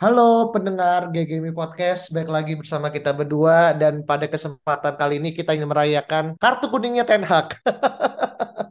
Halo pendengar GGMI Podcast, baik lagi bersama kita berdua dan pada kesempatan kali ini kita ingin merayakan kartu kuningnya Ten Hag.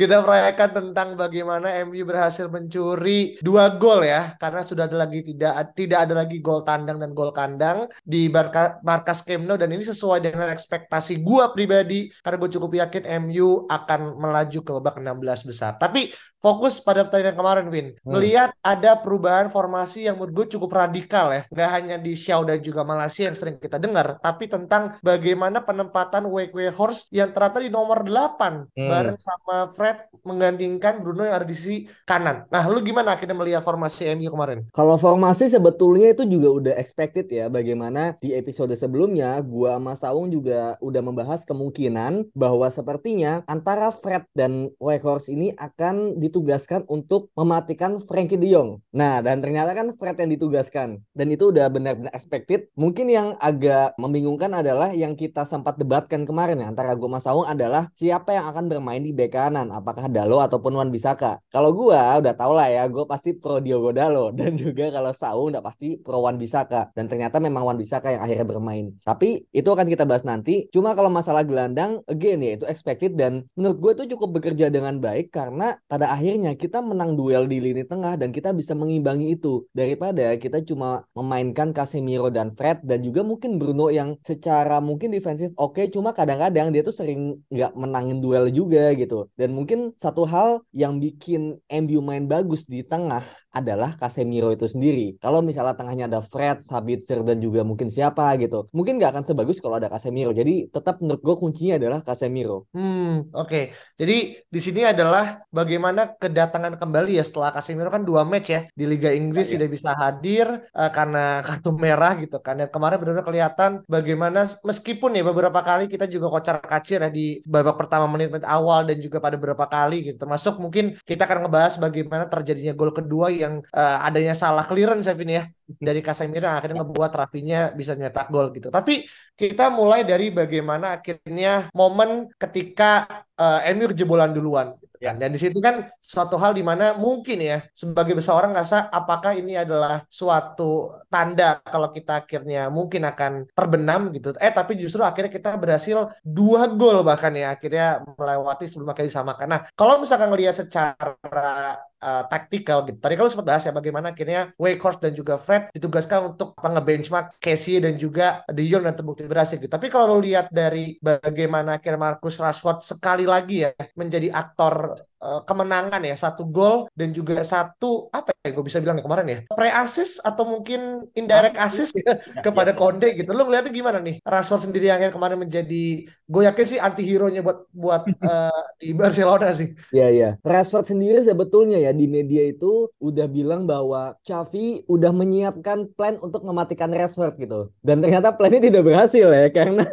kita merayakan tentang bagaimana MU berhasil mencuri dua gol ya karena sudah ada lagi tidak tidak ada lagi gol tandang dan gol kandang di marka, markas Camp Nou dan ini sesuai dengan ekspektasi gua pribadi karena gue cukup yakin MU akan melaju ke babak 16 besar. Tapi fokus pada pertandingan kemarin Win. Hmm. Melihat ada perubahan formasi yang menurut gue cukup radikal ya. Nggak hanya di Xiao dan juga Malaysia yang sering kita dengar, tapi tentang bagaimana penempatan Wake Horse yang ternyata di nomor 8 hmm. bareng sama Fred menggantikan Bruno yang ada di sisi kanan. Nah, lu gimana akhirnya melihat formasi MU kemarin? Kalau formasi sebetulnya itu juga udah expected ya bagaimana di episode sebelumnya gua sama Saung juga udah membahas kemungkinan bahwa sepertinya antara Fred dan Horse ini akan di ditugaskan untuk mematikan Frankie De Jong. Nah, dan ternyata kan Fred yang ditugaskan. Dan itu udah benar-benar expected. Mungkin yang agak membingungkan adalah yang kita sempat debatkan kemarin ya, antara gue Mas Saung adalah siapa yang akan bermain di bek kanan, apakah Dalo ataupun Wan Bisaka. Kalau gue udah tau lah ya, gue pasti pro Diogo Dalo. Dan juga kalau Saung udah pasti pro Wan Bisaka. Dan ternyata memang Wan Bisaka yang akhirnya bermain. Tapi itu akan kita bahas nanti. Cuma kalau masalah gelandang, again ya itu expected dan menurut gue itu cukup bekerja dengan baik karena pada akhirnya kita menang duel di lini tengah dan kita bisa mengimbangi itu daripada kita cuma memainkan Casemiro dan Fred dan juga mungkin Bruno yang secara mungkin defensif oke okay, cuma kadang-kadang dia tuh sering nggak menangin duel juga gitu dan mungkin satu hal yang bikin MU main bagus di tengah adalah Casemiro itu sendiri. Kalau misalnya tengahnya ada Fred, Sabitzer dan juga mungkin siapa gitu, mungkin nggak akan sebagus kalau ada Casemiro. Jadi tetap menurut gue kuncinya adalah Casemiro. Hmm, oke. Okay. Jadi di sini adalah bagaimana kedatangan kembali ya setelah Casemiro kan dua match ya di Liga Inggris ya, tidak bisa hadir uh, karena kartu merah gitu kan. Dan kemarin benar-benar kelihatan bagaimana meskipun ya beberapa kali kita juga kocar kacir ya di babak pertama menit-menit awal dan juga pada beberapa kali gitu. Termasuk mungkin kita akan ngebahas bagaimana terjadinya gol kedua yang uh, adanya salah clearance ya Vin ya dari Casemiro yang akhirnya ngebuat Rafinya bisa nyetak gol gitu. Tapi kita mulai dari bagaimana akhirnya momen ketika uh, MU kejebolan duluan. Gitu kan. Ya. Dan di situ kan suatu hal di mana mungkin ya sebagai seorang ngerasa apakah ini adalah suatu tanda kalau kita akhirnya mungkin akan terbenam gitu. Eh tapi justru akhirnya kita berhasil dua gol bahkan ya akhirnya melewati sebelum akhirnya disamakan. Nah kalau misalkan ngelihat secara uh, taktikal gitu. Tadi kalau sempat bahas ya bagaimana akhirnya Wakehorse dan juga Fred ditugaskan untuk nge-benchmark Casey dan juga De Jong dan terbukti berhasil gitu. Tapi kalau lo lihat dari bagaimana akhirnya Marcus Rashford sekali lagi ya menjadi aktor uh, kemenangan ya satu gol dan juga satu apa ya gue bisa bilang ya kemarin ya pre assist atau mungkin indirect assist. ya, kepada ya. Konde gitu. Lo ngeliatnya gimana nih? Rashford sendiri yang kemarin menjadi gue yakin sih anti hero nya buat buat uh, di Barcelona sih. Iya iya Rashford sendiri sebetulnya ya di media itu udah bilang bahwa Xavi udah menyiapkan plan untuk mematikan Rashford gitu. Dan ternyata plannya tidak berhasil ya karena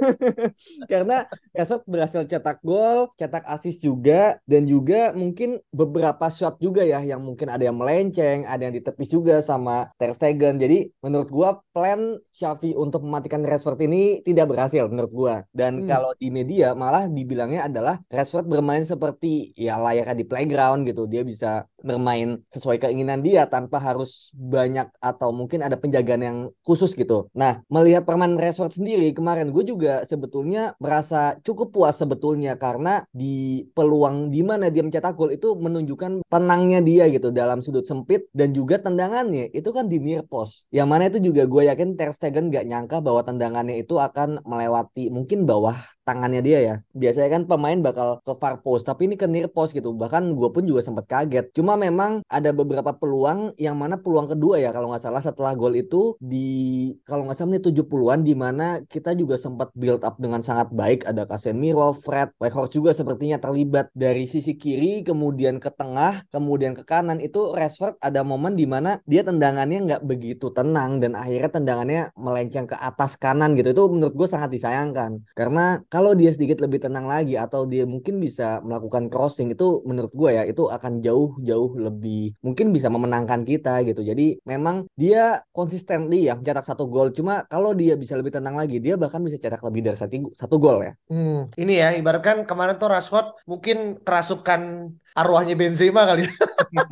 karena Rashford berhasil cetak gol cetak assist juga dan juga mungkin beberapa shot juga ya yang mungkin ada yang melenceng, ada yang ditepis juga sama Ter Stegen. Jadi menurut gua plan Xavi untuk mematikan Rashford ini tidak berhasil menurut gua. Dan hmm. kalau di media malah dibilangnya adalah Rashford bermain seperti ya layaknya di playground gitu. Dia bisa bermain sesuai keinginan dia tanpa harus banyak atau mungkin ada penjagaan yang khusus gitu. Nah, melihat permainan Rashford sendiri kemarin gue juga sebetulnya merasa cukup puas sebetulnya karena di peluang di mana dia mencetak gol itu menunjukkan tenangnya dia gitu dalam sudut sempit dan juga tendangannya itu kan di near post. Yang mana itu juga gue yakin Ter Stegen gak nyangka bahwa tendangannya itu akan melewati mungkin bawah tangannya dia ya. Biasanya kan pemain bakal ke far post, tapi ini ke near post gitu. Bahkan gue pun juga sempat kaget. Cuma memang ada beberapa peluang yang mana peluang kedua ya kalau nggak salah setelah gol itu di kalau nggak salah ini 70-an di mana kita juga sempat build up dengan sangat baik. Ada Casemiro, Fred, Weghorst juga sepertinya terlibat dari sisi kiri kemudian ke tengah, kemudian ke kanan itu Rashford ada momen di mana dia tendangannya nggak begitu tenang dan akhirnya tendangannya melenceng ke atas kanan gitu. Itu menurut gue sangat disayangkan karena kalau dia sedikit lebih tenang lagi atau dia mungkin bisa melakukan crossing itu menurut gue ya itu akan jauh-jauh lebih mungkin bisa memenangkan kita gitu. Jadi memang dia konsisten ya mencetak satu gol. Cuma kalau dia bisa lebih tenang lagi dia bahkan bisa cetak lebih dari satu, satu gol ya. Hmm, ini ya ibaratkan kemarin tuh Rashford mungkin kerasukan arwahnya Benzema kali. Ya.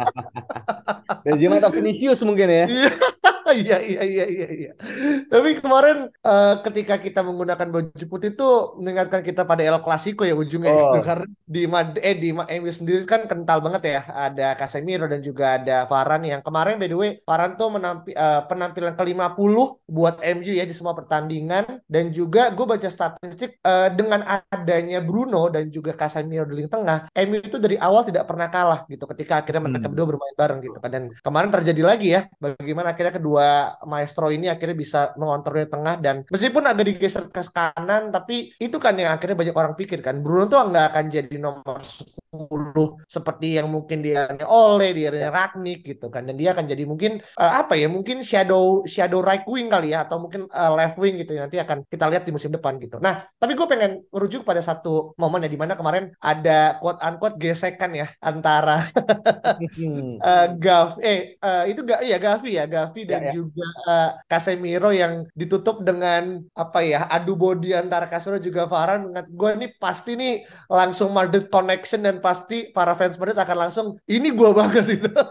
Benzema atau Vinicius mungkin ya. Iya. Iya iya iya iya. Tapi kemarin uh, ketika kita menggunakan baju putih itu mengingatkan kita pada El Clasico ya ujungnya oh. itu karena di Mad eh di MU sendiri kan kental banget ya. Ada Casemiro dan juga ada Varane yang kemarin by the way Varane tuh menampi, uh, penampilan ke-50 buat MU ya di semua pertandingan dan juga gue baca statistik uh, dengan adanya Bruno dan juga Casemiro di lini tengah, MU itu dari awal tidak pernah kalah gitu ketika akhirnya mereka hmm. berdua bermain bareng gitu kan. Dan kemarin terjadi lagi ya bagaimana akhirnya kedua dua maestro ini akhirnya bisa mengontrol di tengah dan meskipun agak digeser ke kanan tapi itu kan yang akhirnya banyak orang pikir kan Bruno tuh nggak akan jadi nomor 10 seperti yang mungkin dia oleh dia Ragnik gitu kan. Dan dia akan jadi mungkin uh, apa ya mungkin shadow shadow right wing kali ya atau mungkin uh, left wing gitu nanti akan kita lihat di musim depan gitu. Nah tapi gue pengen merujuk pada satu momen ya di mana kemarin ada quote unquote gesekan ya antara uh, Gav eh uh, itu gak iya Gavi ya Gavi dan ya, ya juga uh, Casemiro yang ditutup dengan apa ya adu body antara Casemiro juga Varane. Gue ini pasti nih langsung Madrid connection dan pasti para fans Madrid akan langsung ini gue banget. itu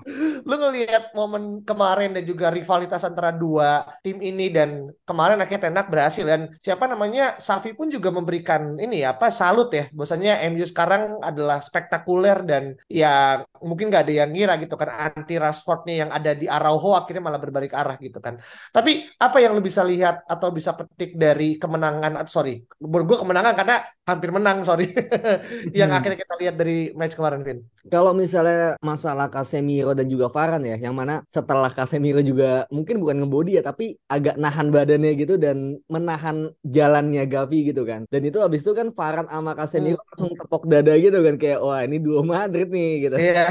lu ngelihat momen kemarin dan juga rivalitas antara dua tim ini dan kemarin akhirnya Tenak berhasil dan siapa namanya? Safi pun juga memberikan ini ya apa salut ya. Bahwasanya MU sekarang adalah spektakuler dan ya mungkin nggak ada yang ngira gitu kan anti Rashfordnya yang ada di Araujo akhirnya malah berbalik arah gitu kan. Tapi apa yang lu bisa lihat atau bisa petik dari kemenangan sorry gue kemenangan karena hampir menang sorry yang hmm. akhirnya kita lihat dari match kemarin Vin kalau misalnya masalah Casemiro dan juga Varane ya, yang mana setelah Casemiro juga mungkin bukan ngebody ya, tapi agak nahan badannya gitu dan menahan jalannya Gavi gitu kan. Dan itu habis itu kan Varane sama Casemiro hmm. langsung tepok dada gitu kan kayak wah ini dua Madrid nih gitu. Iya.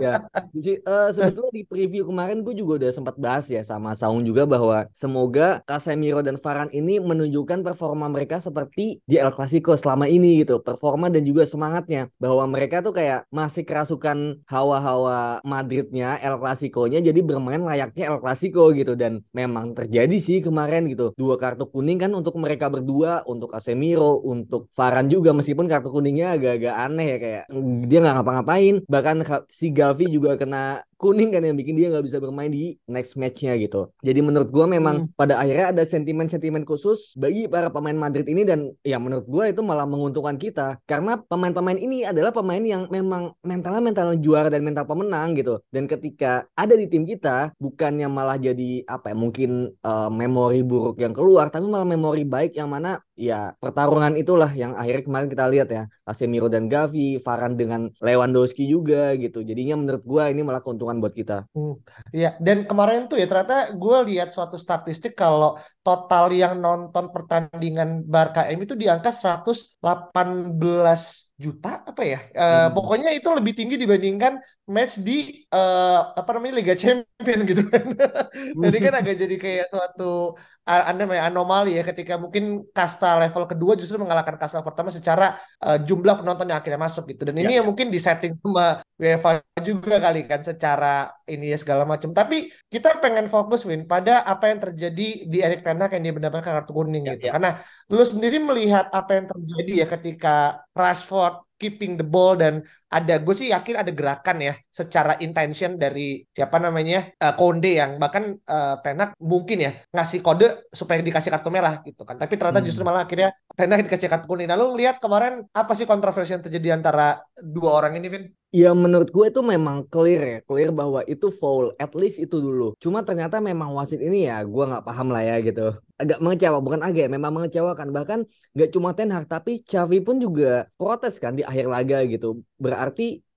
ya. Jadi uh, sebetulnya di preview kemarin gue juga udah sempat bahas ya sama Saung juga bahwa semoga Casemiro dan Varane ini menunjukkan performa mereka seperti di El Clasico selama ini gitu, performa dan juga semangatnya bahwa mereka tuh kayak masih kerasukan hawa-hawa Madridnya El Clasico-nya jadi bermain layaknya El Clasico gitu dan memang terjadi sih kemarin gitu dua kartu kuning kan untuk mereka berdua untuk Casemiro untuk Varane juga meskipun kartu kuningnya agak-agak aneh ya kayak dia nggak ngapa-ngapain bahkan si Gavi juga kena kuning kan yang bikin dia nggak bisa bermain di next matchnya gitu. Jadi menurut gue memang hmm. pada akhirnya ada sentimen-sentimen khusus bagi para pemain Madrid ini dan ya menurut gue itu malah menguntungkan kita karena pemain-pemain ini adalah pemain yang memang mentalnya mental juara dan mental pemenang gitu. Dan ketika ada di tim kita bukannya malah jadi apa ya mungkin uh, memori buruk yang keluar tapi malah memori baik yang mana ya pertarungan itulah yang akhirnya kemarin kita lihat ya Casemiro dan Gavi, Varane dengan Lewandowski juga gitu. Jadinya menurut gue ini malah keuntungan buat kita. Hmm, iya, dan kemarin tuh ya ternyata gue lihat suatu statistik kalau total yang nonton pertandingan Barca M itu di angka 118 juta apa ya? Uh, hmm. Pokoknya itu lebih tinggi dibandingkan match di uh, apa namanya Liga Champion gitu kan. jadi kan agak jadi kayak suatu anda anomali ya ketika mungkin kasta level kedua justru mengalahkan kasta pertama secara uh, jumlah penonton yang akhirnya masuk gitu dan ini ya, yang mungkin disetting sama UEFA juga kali kan secara ini ya segala macam tapi kita pengen fokus Win pada apa yang terjadi di Erik Ten Hag yang dia mendapatkan kartu kuning ya, gitu ya. karena lu sendiri melihat apa yang terjadi ya ketika Rashford keeping the ball dan ada gue sih yakin ada gerakan ya secara intention dari siapa namanya uh, Konde yang bahkan uh, Tenak mungkin ya ngasih kode supaya dikasih kartu merah gitu kan tapi ternyata hmm. justru malah akhirnya Tenak dikasih kartu kuning nah lu lihat kemarin apa sih kontroversi yang terjadi antara dua orang ini Vin? Ya menurut gue itu memang clear ya, clear bahwa itu foul, at least itu dulu. Cuma ternyata memang wasit ini ya, gue nggak paham lah ya gitu. Agak mengecewa, bukan agak, memang mengecewakan. Bahkan nggak cuma Ten Hag, tapi Xavi pun juga protes kan di akhir laga gitu. Berarti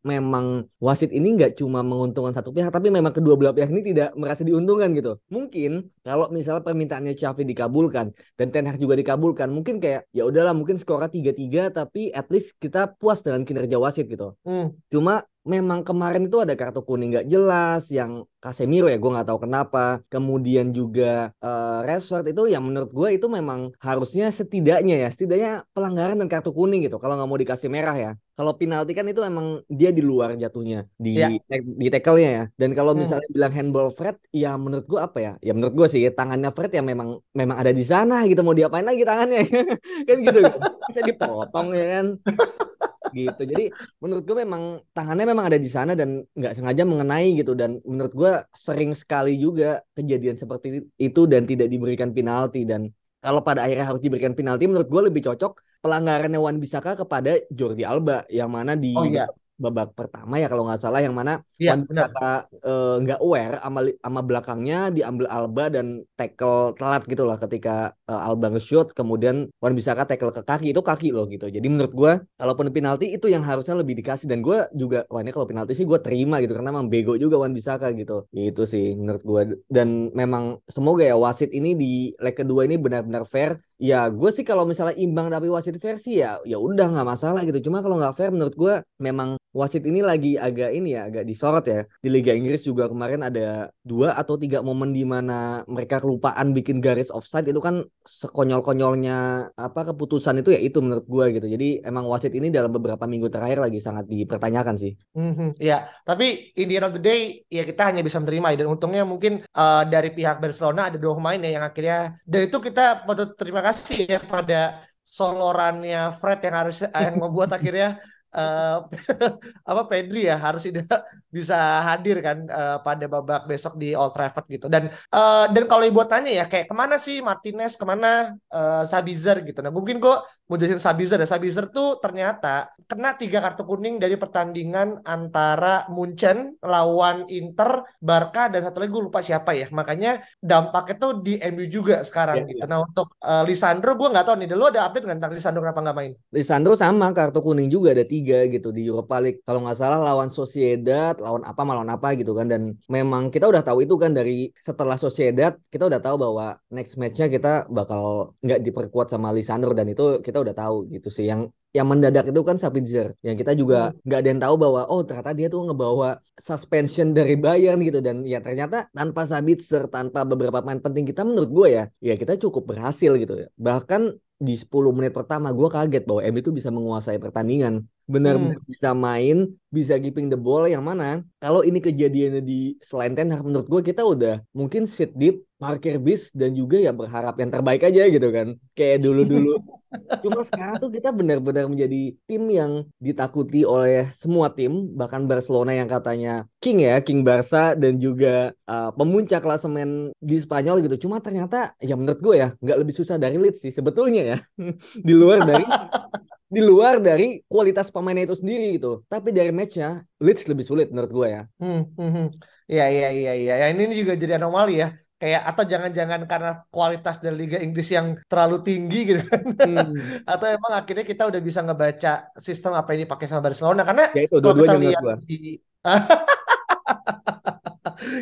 memang wasit ini nggak cuma menguntungkan satu pihak tapi memang kedua belah pihak ini tidak merasa diuntungkan gitu mungkin kalau misalnya permintaannya Xavi dikabulkan dan Ten Hag juga dikabulkan mungkin kayak ya udahlah mungkin skornya tiga tiga tapi at least kita puas dengan kinerja wasit gitu hmm. cuma memang kemarin itu ada kartu kuning nggak jelas yang Casemiro ya gue nggak tahu kenapa. Kemudian juga uh, Rashford itu yang menurut gue itu memang harusnya setidaknya ya setidaknya pelanggaran dan kartu kuning gitu kalau nggak mau dikasih merah ya. Kalau penalti kan itu emang dia di luar jatuhnya di ya. di tackle-nya ya. Dan kalau hmm. misalnya bilang handball Fred ya menurut gue apa ya? Ya menurut gue sih tangannya Fred ya memang memang ada di sana gitu mau diapain lagi tangannya? Kan gitu bisa dipotong ya kan gitu. Jadi menurut gue memang tangannya memang ada di sana dan nggak sengaja mengenai gitu. Dan menurut gue sering sekali juga kejadian seperti itu dan tidak diberikan penalti. Dan kalau pada akhirnya harus diberikan penalti menurut gue lebih cocok pelanggarannya Wan Bisaka kepada Jordi Alba yang mana di oh, iya babak pertama ya kalau nggak salah yang mana ya, uh, nggak aware sama sama belakangnya diambil Alba dan tackle telat gitu lah ketika uh, Alba nge-shoot kemudian Wan Bisaka tackle ke kaki itu kaki loh gitu. Jadi menurut gue kalaupun penalti itu yang harusnya lebih dikasih dan gue juga wah ini kalau penalti sih gue terima gitu karena memang bego juga Wan Bisaka gitu. Itu sih menurut gue dan memang semoga ya wasit ini di leg kedua ini benar-benar fair Ya, gue sih kalau misalnya imbang tapi wasit versi ya, ya udah nggak masalah gitu. Cuma kalau nggak fair, menurut gue memang wasit ini lagi agak ini ya, agak disorot ya. Di Liga Inggris juga kemarin ada dua atau tiga momen di mana mereka kelupaan bikin garis offside itu kan sekonyol-konyolnya apa keputusan itu ya itu menurut gue gitu. Jadi emang wasit ini dalam beberapa minggu terakhir lagi sangat dipertanyakan sih. Mm-hmm, ya, tapi in the end of the day ya kita hanya bisa menerima dan untungnya mungkin uh, dari pihak Barcelona ada dua pemain ya yang akhirnya dan itu kita patut terima kasih ya pada solorannya Fred yang harus yang membuat akhirnya uh, apa Pedri ya harus tidak bisa hadir kan uh, pada babak besok di Old Trafford gitu. Dan uh, dan kalau ibu tanya ya kayak ke mana sih Martinez ke mana uh, Sabitzer gitu. Nah mungkin gue mau jelasin Sabitzer ya. Sabitzer tuh ternyata kena tiga kartu kuning dari pertandingan antara Munchen lawan Inter Barca dan satu lagi gue lupa siapa ya. Makanya dampaknya tuh di MU juga sekarang yeah, gitu. yeah. nah untuk uh, Lisandro gue nggak tahu nih. Lo ada update nggak tentang Lisandro kenapa nggak main? Lisandro sama kartu kuning juga ada tiga gitu di Europa League. Kalau nggak salah lawan Sociedad lawan apa melawan apa gitu kan. Dan memang kita udah tahu itu kan dari setelah Sociedad kita udah tahu bahwa next matchnya kita bakal nggak diperkuat sama Lisandro. Dan itu kita udah tahu gitu sih. Yang yang mendadak itu kan Sabitzer yang kita juga hmm. nggak ada yang tahu bahwa oh ternyata dia tuh ngebawa suspension dari Bayern gitu dan ya ternyata tanpa Sabitzer tanpa beberapa pemain penting kita menurut gue ya ya kita cukup berhasil gitu ya bahkan di 10 menit pertama gue kaget bahwa MU itu bisa menguasai pertandingan benar-benar hmm. bisa main, bisa keeping the ball yang mana kalau ini kejadiannya di selain Ten Hag menurut gue kita udah mungkin sit deep, parkir bis dan juga ya berharap yang terbaik aja gitu kan. Kayak dulu-dulu. Cuma sekarang tuh kita benar-benar menjadi tim yang ditakuti oleh semua tim, bahkan Barcelona yang katanya king ya, king Barca dan juga uh, pemuncak klasemen di Spanyol gitu. Cuma ternyata ya menurut gue ya nggak lebih susah dari Leeds sih sebetulnya ya. di luar dari di luar dari kualitas pemainnya itu sendiri gitu. Tapi dari matchnya Leeds lebih sulit menurut gue ya. Hmm, hmm, hmm. Iya iya iya iya. Ya, ini juga jadi anomali ya. Kayak atau jangan-jangan karena kualitas dari Liga Inggris yang terlalu tinggi gitu kan. Hmm. atau emang akhirnya kita udah bisa ngebaca sistem apa ini pakai sama Barcelona karena ya itu, kalau kita lihat di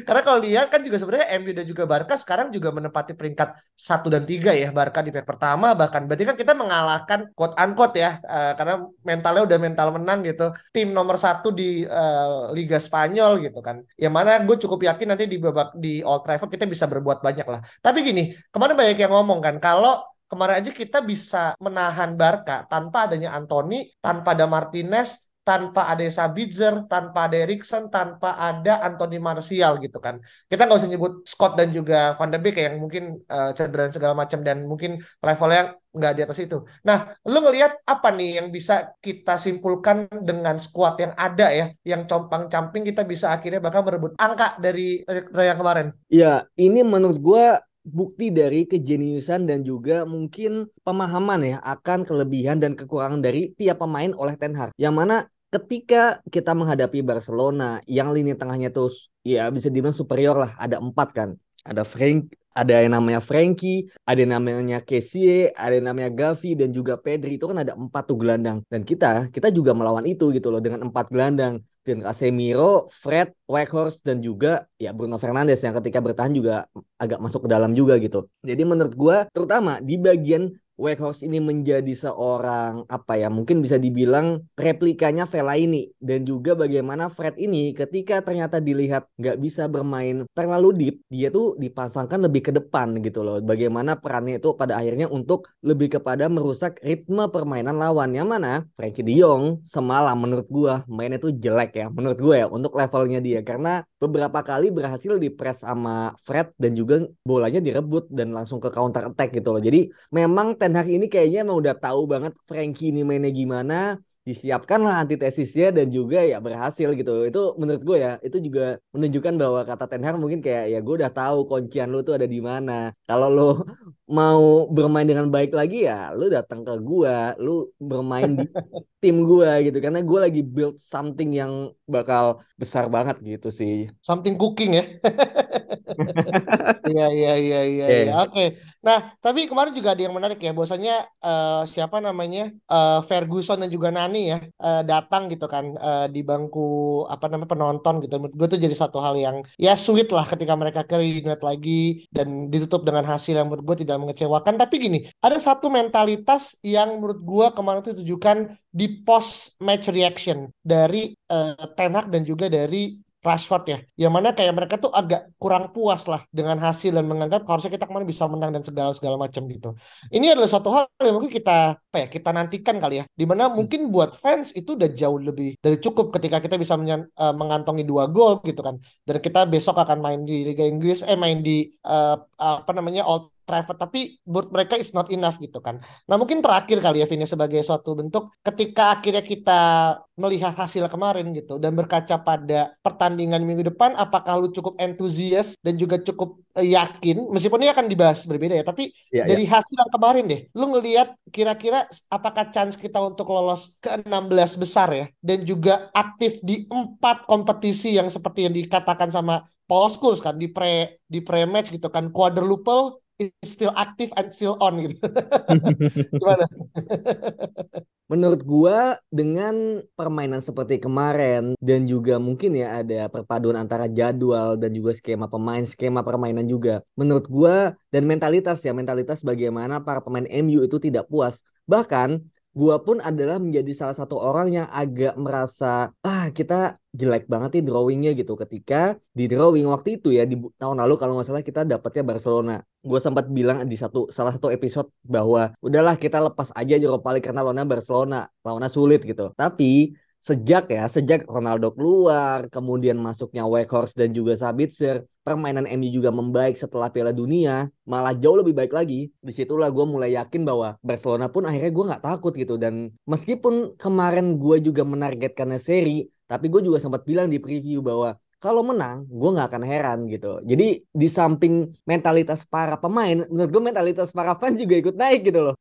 Karena kalau lihat kan juga sebenarnya MU dan juga Barca sekarang juga menempati peringkat satu dan tiga ya. Barca di peringkat pertama bahkan berarti kan kita mengalahkan quote unquote ya uh, karena mentalnya udah mental menang gitu. Tim nomor satu di uh, Liga Spanyol gitu kan. Yang mana gue cukup yakin nanti di babak di Old Trafford kita bisa berbuat banyak lah. Tapi gini, kemarin banyak yang ngomong kan kalau kemarin aja kita bisa menahan Barca tanpa adanya Anthony, tanpa ada Martinez, tanpa ada Sabitzer, tanpa ada Erikson, tanpa ada Anthony Martial gitu kan. Kita nggak usah nyebut Scott dan juga Van de Beek yang mungkin uh, cedera segala macam dan mungkin levelnya nggak di atas itu. Nah, lu ngelihat apa nih yang bisa kita simpulkan dengan skuad yang ada ya, yang compang-camping kita bisa akhirnya bakal merebut angka dari yang kemarin. Ya, ini menurut gua bukti dari kejeniusan dan juga mungkin pemahaman ya akan kelebihan dan kekurangan dari tiap pemain oleh Ten Hag. Yang mana ketika kita menghadapi Barcelona yang lini tengahnya tuh ya bisa dibilang superior lah. Ada empat kan. Ada Frank ada yang namanya Frankie, ada yang namanya Kessie, ada yang namanya Gavi dan juga Pedri. Itu kan ada empat tuh gelandang. Dan kita kita juga melawan itu gitu loh dengan empat gelandang. Dan Casemiro, Fred, Weghorst dan juga ya Bruno Fernandes yang ketika bertahan juga agak masuk ke dalam juga gitu. Jadi menurut gua terutama di bagian Weghorst ini menjadi seorang apa ya mungkin bisa dibilang replikanya ini dan juga bagaimana Fred ini ketika ternyata dilihat nggak bisa bermain terlalu deep dia tuh dipasangkan lebih ke depan gitu loh. Bagaimana perannya itu pada akhirnya untuk lebih kepada merusak ritme permainan lawan. Yang mana Frankie De Jong semalam menurut gua mainnya tuh jelek ya menurut gua ya untuk levelnya dia. Karena beberapa kali berhasil dipres sama Fred dan juga bolanya direbut dan langsung ke counter attack gitu loh. Jadi memang Ten Hag ini kayaknya emang udah tahu banget Frankie ini mainnya gimana disiapkan lah antitesisnya dan juga ya berhasil gitu. Itu menurut gue ya itu juga menunjukkan bahwa kata Ten Hag mungkin kayak ya gue udah tahu kuncian lu tuh ada di mana. Kalau lu mau bermain dengan baik lagi ya lu datang ke gue lu bermain di tim gue gitu karena gue lagi build something yang bakal besar banget gitu sih something cooking ya Iya iya iya iya. Yeah. Ya. Oke. Okay. Nah, tapi kemarin juga ada yang menarik ya, bahwasanya uh, siapa namanya uh, Ferguson dan juga Nani ya uh, datang gitu kan uh, di bangku apa namanya penonton gitu. Menurut gue tuh jadi satu hal yang ya sweet lah ketika mereka ke reunite lagi dan ditutup dengan hasil yang menurut gue tidak mengecewakan. Tapi gini, ada satu mentalitas yang menurut gue kemarin itu ditujukan di post match reaction dari uh, Ten Hag dan juga dari Rashford ya, yang mana kayak mereka tuh agak kurang puas lah dengan hasil dan menganggap harusnya kita kemarin bisa menang dan segala segala macam gitu. Ini adalah satu hal yang mungkin kita apa ya kita nantikan kali ya, di mana hmm. mungkin buat fans itu udah jauh lebih dari cukup ketika kita bisa uh, mengantongi dua gol gitu kan, dan kita besok akan main di Liga Inggris, eh main di uh, apa namanya Old Trafford tapi buat mereka is not enough gitu kan. Nah mungkin terakhir kali ya Vini sebagai suatu bentuk ketika akhirnya kita melihat hasil kemarin gitu dan berkaca pada pertandingan minggu depan apakah lu cukup entusias dan juga cukup uh, yakin meskipun ini akan dibahas berbeda ya tapi ya, dari ya. hasil yang kemarin deh lu ngelihat kira-kira apakah chance kita untuk lolos ke 16 besar ya dan juga aktif di empat kompetisi yang seperti yang dikatakan sama Paul Scholes kan di pre di pre match gitu kan quadruple it's still active and still on gitu. Gimana? Menurut gua dengan permainan seperti kemarin dan juga mungkin ya ada perpaduan antara jadwal dan juga skema pemain, skema permainan juga. Menurut gua dan mentalitas ya, mentalitas bagaimana para pemain MU itu tidak puas. Bahkan gua pun adalah menjadi salah satu orang yang agak merasa ah kita jelek banget nih drawingnya gitu. Ketika di drawing waktu itu ya di tahun lalu kalau nggak salah kita dapatnya Barcelona. Gue sempat bilang di satu salah satu episode bahwa udahlah kita lepas aja Europa League karena lawannya Barcelona. Lawannya sulit gitu. Tapi sejak ya sejak Ronaldo keluar kemudian masuknya Weghorst dan juga Sabitzer permainan MU juga membaik setelah Piala Dunia. Malah jauh lebih baik lagi. Di situlah gue mulai yakin bahwa Barcelona pun akhirnya gue nggak takut gitu. Dan meskipun kemarin gue juga menargetkannya seri tapi gue juga sempat bilang di preview bahwa kalau menang, gue nggak akan heran gitu. Jadi di samping mentalitas para pemain, menurut gue mentalitas para fans juga ikut naik gitu loh.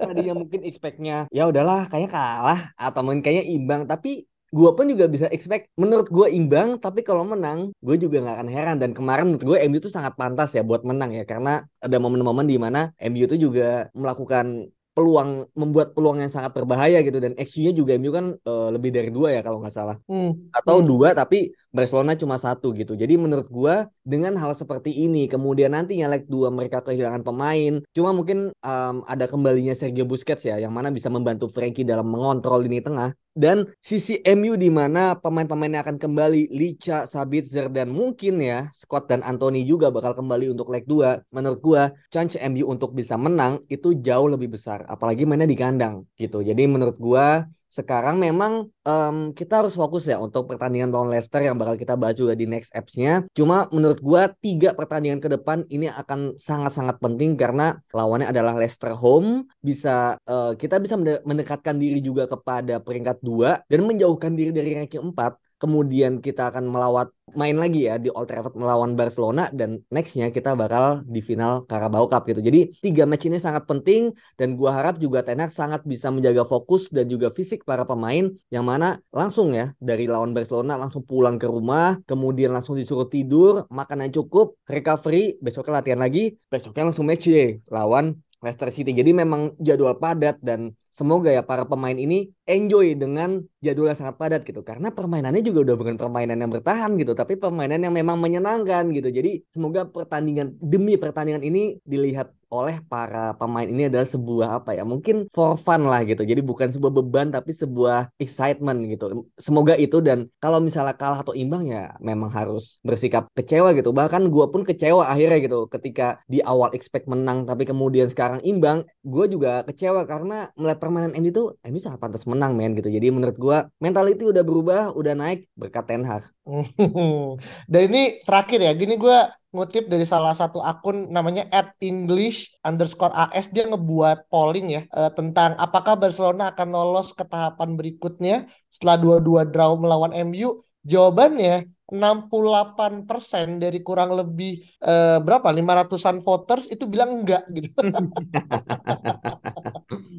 Tadinya mungkin expect-nya ya udahlah kayaknya kalah atau mungkin kayaknya imbang, tapi gue pun juga bisa expect menurut gue imbang tapi kalau menang gue juga nggak akan heran dan kemarin menurut gue MU itu sangat pantas ya buat menang ya karena ada momen-momen di mana MU itu juga melakukan peluang membuat peluang yang sangat berbahaya gitu dan XG-nya juga MU kan uh, lebih dari dua ya kalau nggak salah hmm. atau hmm. dua tapi Barcelona cuma satu gitu jadi menurut gua dengan hal seperti ini kemudian nantinya leg dua mereka kehilangan pemain cuma mungkin um, ada kembalinya Sergio Busquets ya yang mana bisa membantu Frankie dalam mengontrol lini tengah dan sisi MU di mana pemain-pemainnya akan kembali Licha, Sabitzer dan mungkin ya Scott dan Anthony juga bakal kembali untuk leg 2. Menurut gua chance MU untuk bisa menang itu jauh lebih besar apalagi mainnya di kandang gitu. Jadi menurut gua sekarang memang um, kita harus fokus ya untuk pertandingan lawan Leicester yang bakal kita bahas juga di next apps-nya. Cuma menurut gua tiga pertandingan ke depan ini akan sangat-sangat penting karena lawannya adalah Leicester home. Bisa uh, kita bisa mendekatkan diri juga kepada peringkat dua dan menjauhkan diri dari ranking 4 kemudian kita akan melawat main lagi ya di Old Trafford melawan Barcelona dan nextnya kita bakal di final Carabao Cup gitu. Jadi tiga match ini sangat penting dan gua harap juga Ten Hag sangat bisa menjaga fokus dan juga fisik para pemain yang mana langsung ya dari lawan Barcelona langsung pulang ke rumah, kemudian langsung disuruh tidur, makan yang cukup, recovery, besoknya latihan lagi, besoknya langsung match day lawan Leicester City. Jadi memang jadwal padat dan semoga ya para pemain ini enjoy dengan jadwal yang sangat padat gitu. Karena permainannya juga udah bukan permainan yang bertahan gitu tapi permainan yang memang menyenangkan gitu. Jadi semoga pertandingan demi pertandingan ini dilihat oleh para pemain ini adalah sebuah apa ya mungkin for fun lah gitu. Jadi bukan sebuah beban tapi sebuah excitement gitu. Semoga itu dan kalau misalnya kalah atau imbang ya memang harus bersikap kecewa gitu. Bahkan gue pun kecewa akhirnya gitu ketika di awal expect menang tapi kemudian sekarang imbang gue juga kecewa karena melihat permainan MU itu MU sangat pantas menang men gitu. Jadi menurut gua mentality udah berubah, udah naik berkat Ten Hag. Dan ini terakhir ya, gini gua ngutip dari salah satu akun namanya at English underscore AS dia ngebuat polling ya uh, tentang apakah Barcelona akan lolos ke tahapan berikutnya setelah dua-dua draw melawan MU. Jawabannya 68% dari kurang lebih uh, berapa? 500-an voters itu bilang enggak gitu.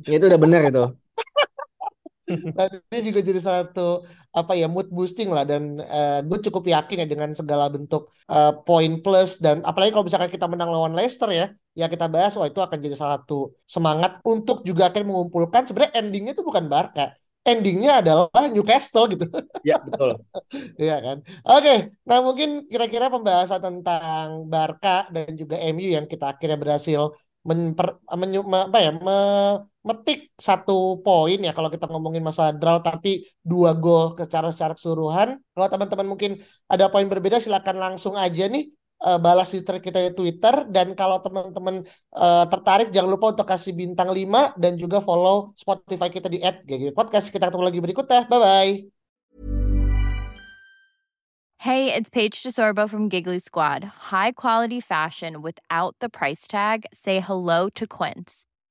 itu udah benar itu. dan ini juga jadi satu apa ya mood boosting lah. Dan uh, gue cukup yakin ya dengan segala bentuk uh, poin plus. Dan apalagi kalau misalkan kita menang lawan Leicester ya ya kita bahas oh itu akan jadi salah satu semangat untuk juga akan mengumpulkan. Sebenarnya endingnya itu bukan Barca endingnya adalah Newcastle gitu. Ya betul. Iya kan. Oke, nah mungkin kira-kira pembahasan tentang Barca dan juga MU yang kita akhirnya berhasil memper, menyu, apa ya, memetik satu poin ya kalau kita ngomongin masa draw tapi dua gol secara secara keseluruhan. Kalau teman-teman mungkin ada poin berbeda silakan langsung aja nih uh, balas di kita di Twitter dan kalau teman-teman uh, tertarik jangan lupa untuk kasih bintang 5 dan juga follow Spotify kita di @podcast. Kita ketemu lagi berikutnya. Bye bye. Hey, it's Paige DeSorbo from Giggly Squad. High quality fashion without the price tag. Say hello to Quince.